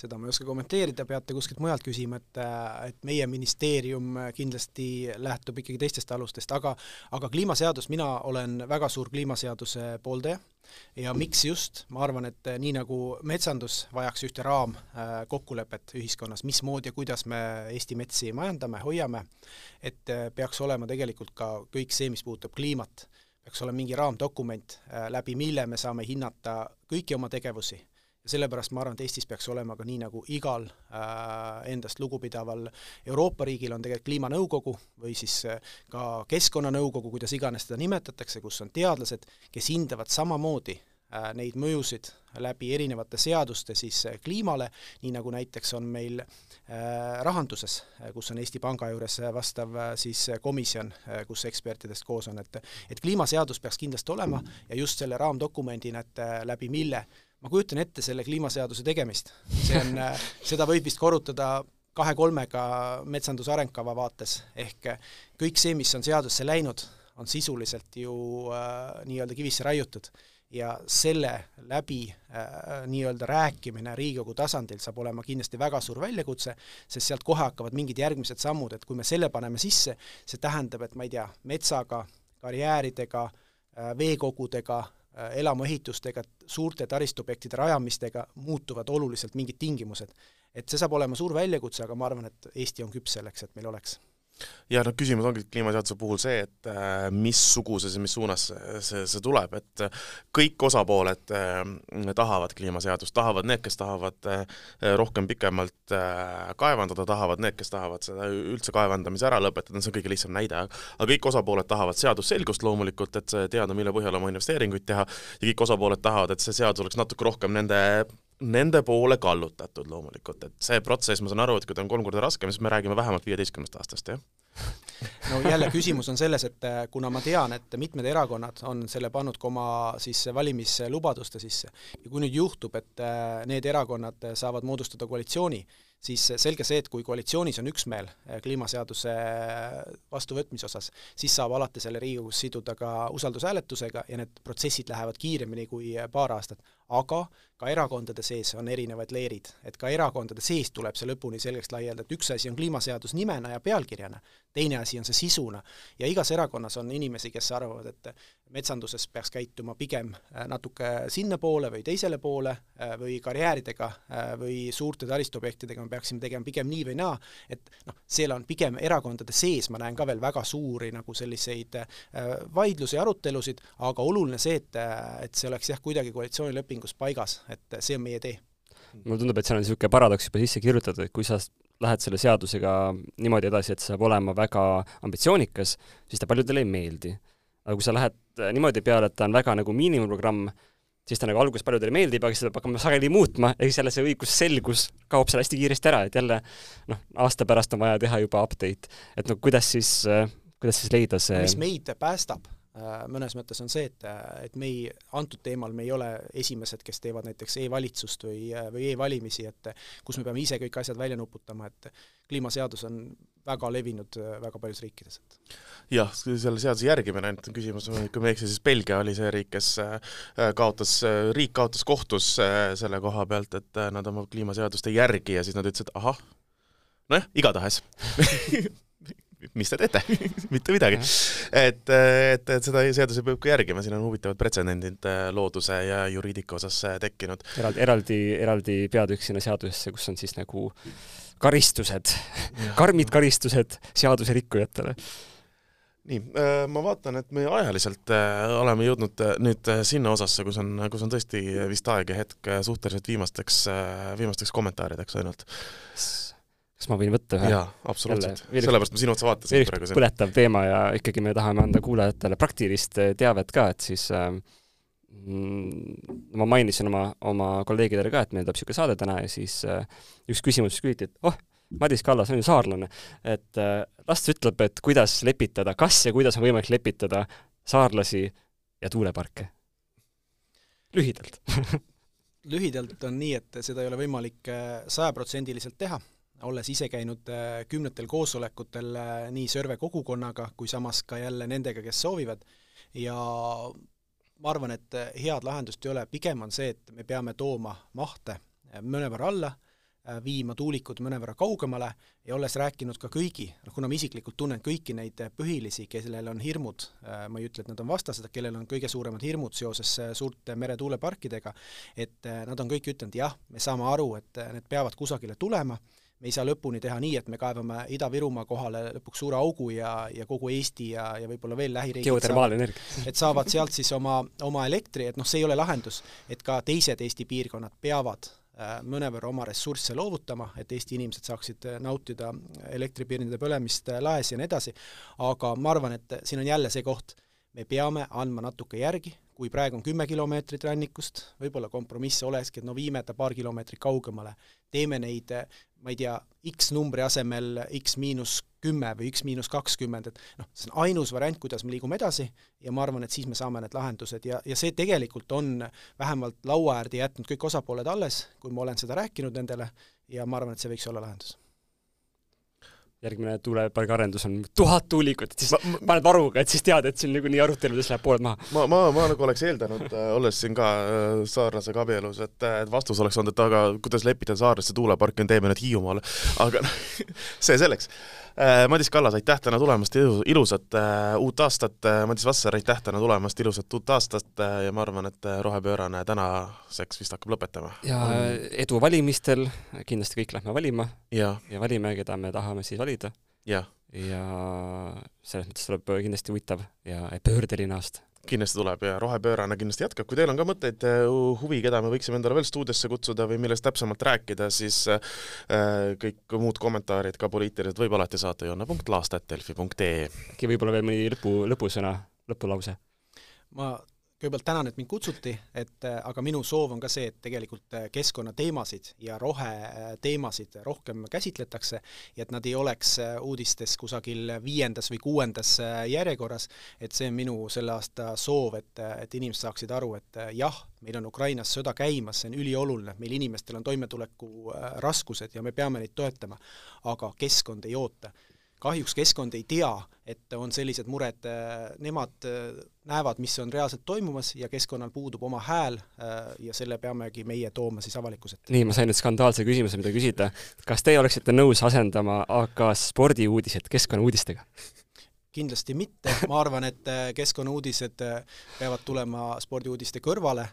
Seda ma ei oska kommenteerida, peate kuskilt mujalt küsima, et et meie ministeerium kindlasti lähtub ikkagi teistest alustest, aga aga kliimaseadus, mina olen väga suur kliimaseaduse pooldaja. Ja miks just, ma arvan, et nii nagu metsandus vajaks ühte raamkokkulepet ühiskonnas, mismoodi ja kuidas me Eesti metsi majandame, hoiame, et peaks olema tegelikult ka kõik see, mis puudutab kliimat, peaks olema mingi raamdokument, läbi mille me saame hinnata kõiki oma tegevusi ja sellepärast ma arvan, et Eestis peaks olema ka nii, nagu igal äh, endast lugupidaval Euroopa riigil on tegelikult kliimanõukogu või siis äh, ka keskkonnanõukogu, kuidas iganes seda nimetatakse, kus on teadlased, kes hindavad samamoodi äh, neid mõjusid läbi erinevate seaduste siis äh, kliimale, nii nagu näiteks on meil äh, rahanduses, äh, kus on Eesti Panga juures vastav äh, siis komisjon, kus ekspertidest koos on, et et kliimaseadus peaks kindlasti olema ja just selle raamdokumendina, et läbi mille ma kujutan ette selle kliimaseaduse tegemist, see on, äh, seda võib vist korrutada kahe-kolmega metsanduse arengkava vaates, ehk äh, kõik see, mis on seadusse läinud, on sisuliselt ju äh, nii-öelda kivisse raiutud. Ja selle läbi äh, nii-öelda rääkimine Riigikogu tasandil saab olema kindlasti väga suur väljakutse, sest sealt kohe hakkavad mingid järgmised sammud, et kui me selle paneme sisse, see tähendab, et ma ei tea, metsaga, karjääridega äh,, veekogudega, Äh, elamuehitustega, suurte taristuobjektide rajamistega muutuvad oluliselt mingid tingimused. et see saab olema suur väljakutse, aga ma arvan, et Eesti on küps selleks, et meil oleks ja noh, küsimus ongi kliimaseaduse puhul see, et äh, missuguses ja mis suunas see, see tuleb, et äh, kõik osapooled äh, tahavad kliimaseadust, tahavad need, kes tahavad äh, rohkem pikemalt äh, kaevandada, tahavad need, kes tahavad seda üldse kaevandamise ära lõpetada, see on kõige lihtsam näide, aga kõik osapooled tahavad seadusselgust loomulikult, et teada, mille põhjal oma investeeringuid teha, ja kõik osapooled tahavad, et see seadus oleks natuke rohkem nende nende poole kallutatud loomulikult, et see protsess, ma saan aru, et kui ta on kolm korda raskem, siis me räägime vähemalt viieteistkümnest aastast, jah? no jälle küsimus on selles, et äh, kuna ma tean, et mitmed erakonnad on selle pannud ka oma siis valimislubaduste sisse ja kui nüüd juhtub, et äh, need erakonnad saavad moodustada koalitsiooni, siis selge see, et kui koalitsioonis on üksmeel äh, kliimaseaduse vastuvõtmise osas, siis saab alati selle Riigikogus siduda ka usaldushääletusega ja need protsessid lähevad kiiremini kui paar aastat. Aga ka erakondade sees on erinevad leerid, et ka erakondade sees tuleb see lõpuni selgeks laielda, et üks asi on kliimaseadus nimena ja pealkirjana, teine asi on see sisuna. ja igas erakonnas on inimesi, kes arvavad, et metsanduses peaks käituma pigem äh, natuke sinnapoole või teisele poole äh, või karjääridega äh, või suurte taristuobjektidega me peaksime tegema pigem nii või naa, et noh, seal on pigem erakondade sees, ma näen ka veel väga suuri nagu selliseid vaidlusi, arutelusid, aga oluline see, et, et see oleks jah, kuidagi koalitsioonilepingus paigas, et see on meie tee. Mulle tundub, et seal on niisugune paradoks juba sisse kirjutatud, et kui sa lähed selle seadusega niimoodi edasi, et see saab olema väga ambitsioonikas, siis ta paljudele ei meeldi. Aga kui sa lähed äh, niimoodi peale, et ta on väga nagu miinimumprogramm, siis ta nagu alguses paljudele meeldib, aga siis ta peab hakkama sageli muutma ja siis jälle see õigusselgus kaob seal hästi kiiresti ära, et jälle noh, aasta pärast on vaja teha juba update. et no kuidas siis, äh, kuidas siis leida see mis meid päästab, mõnes mõttes on see, et, et me ei, antud teemal me ei ole esimesed, kes teevad näiteks e-valitsust või, või e-valimisi, et kus me peame ise kõik asjad välja nuputama, et kliimaseadus on väga levinud väga paljus riikides, jah, selle seaduse järgimine ainult on küsimus, kui ma ei eksi, siis Belgia oli see riik, kes äh, kaotas, äh, riik kaotas kohtus äh, selle koha pealt, et nad oma kliimaseadust ei järgi ja siis nad ütlesid, ahah, nojah, igatahes mis te teete mitte midagi. et, et, et seda seaduse peab ka järgima, siin on huvitavad pretsedendid looduse ja juriidika osas tekkinud. eraldi, eraldi, eraldi peatükk sinna seadusesse, kus on siis nagu karistused, karmid karistused seaduserikkujatele nii, äh, ma vaatan, et me ajaliselt äh, oleme jõudnud äh, nüüd sinna osasse, kus on, kus on tõesti vist aeg ja hetk suhteliselt viimasteks, viimasteks kommentaarideks ainult. Kas ma võin võtta ühe? jaa, absoluutselt. sellepärast ma sinu otsa vaatasin praegu. põletav teema ja ikkagi me tahame anda kuulajatele praktilist teavet ka, et siis äh, ma mainisin oma, oma kolleegidele ka, et meil tuleb niisugune saade täna ja siis äh, üks küsimus küsiti, et oh, Madis Kallas on ju saarlane, et äh, las ta ütleb, et kuidas lepitada, kas ja kuidas on võimalik lepitada saarlasi ja tuuleparke? lühidalt lühidalt on nii, et seda ei ole võimalik äh, sajaprotsendiliselt teha, olles ise käinud äh, kümnetel koosolekutel nii Sõrve kogukonnaga kui samas ka jälle nendega, kes soovivad, ja ma arvan, et head lahendust ei ole, pigem on see, et me peame tooma mahte mõnevõrra alla Äh, viima tuulikud mõnevõrra kaugemale ja olles rääkinud ka kõigi, noh kuna ma isiklikult tunnen kõiki neid põhilisi, kellel on hirmud, äh, ma ei ütle, et nad on vastased, kellel on kõige suuremad hirmud seoses äh, suurte meretuuleparkidega, et nad on kõik ütelnud, jah, me saame aru, et need peavad kusagile tulema, me ei saa lõpuni teha nii, et me kaevame Ida-Virumaa kohale lõpuks suure augu ja, ja kogu Eesti ja, ja võib-olla veel lähiriigid geotermaalenergia. et saavad sealt siis oma, oma elektri, et noh, see ei ole lahendus, et ka teised Eesti piirkonnad peavad Äh, mõnevõrra oma ressursse loovutama, et Eesti inimesed saaksid äh, nautida elektripirnide põlemist äh, laes ja nii edasi, aga ma arvan, et siin on jälle see koht, me peame andma natuke järgi, kui praegu on kümme kilomeetrit rannikust, võib-olla kompromiss olekski, et no viime ta paar kilomeetrit kaugemale, teeme neid, ma ei tea, X numbri asemel X miinus kümme või X miinus kakskümmend, et noh, see on ainus variant, kuidas me liigume edasi ja ma arvan, et siis me saame need lahendused ja, ja see tegelikult on vähemalt laua äärde jätnud kõik osapooled alles, kui ma olen seda rääkinud nendele ja ma arvan, et see võiks olla lahendus järgmine tuulepargi arendus on tuhat tuulikut, et siis ma, ma, paned varuga, et siis tead, et siin niikuinii aruteludes läheb pooled maha. ma, ma, ma nagu oleks eeldanud äh,, olles siin ka äh, saarlasega abielus, et, äh, et vastus oleks olnud, et aga kuidas lepitada saarlasse tuuleparki, teeme nüüd Hiiumaale. aga noh, see selleks Äh, Madis Kallas, aitäh täna tulemast, ilusat äh, uut aastat, äh, Madis Vasser, aitäh täna tulemast, ilusat uut aastat ja ma arvan, et rohepöörane tänaseks vist hakkab lõpetama. ja edu valimistel, kindlasti kõik lähme valima ja, ja valime, keda me tahame siis valida. Ja selles mõttes tuleb kindlasti huvitav ja pöördeline aasta kindlasti tuleb ja rohepöörane kindlasti jätkab, kui teil on ka mõtteid, äh, huvi, keda me võiksime endale veel stuudiosse kutsuda või millest täpsemalt rääkida, siis äh, kõik muud kommentaarid, ka poliitilised, võib alati saata joonna.laast.delfi.ee. äkki võib-olla veel mõni lõpu, lõpusõna, lõpulause? ma kõigepealt tänan, et mind kutsuti, et äh, aga minu soov on ka see, et tegelikult äh, keskkonnateemasid ja roheteemasid rohkem käsitletakse ja et nad ei oleks äh, uudistes kusagil viiendas või kuuendas järjekorras, et see on minu selle aasta soov, et, et inimesed saaksid aru, et jah, meil on Ukrainas sõda käimas, see on ülioluline, meil inimestel on toimetuleku raskused ja me peame neid toetama, aga keskkond ei oota kahjuks keskkond ei tea, et on sellised mured, nemad näevad, mis on reaalselt toimumas ja keskkonnal puudub oma hääl ja selle peamegi meie tooma siis avalikkuse ette. nii, ma sain nüüd skandaalse küsimuse, mida küsida. kas teie oleksite nõus asendama AK spordiuudised keskkonnauudistega? kindlasti mitte, ma arvan, et keskkonnauudised peavad tulema spordiuudiste kõrvale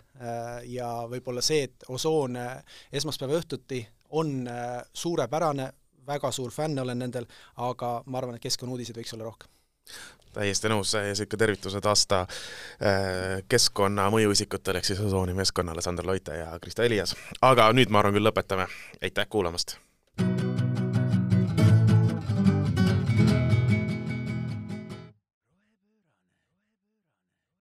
ja võib-olla see, et Osoon esmaspäeva õhtuti on suurepärane, väga suur fänn olen nendel, aga ma arvan, et keskkonnauudiseid võiks olla rohkem täiesti nõus sihuke tervitused aasta äh, keskkonna mõjuisikutele ehk siis Osooni meeskonnale, Sander Loite ja Krista Elias. aga nüüd ma arvan küll lõpetame, aitäh kuulamast!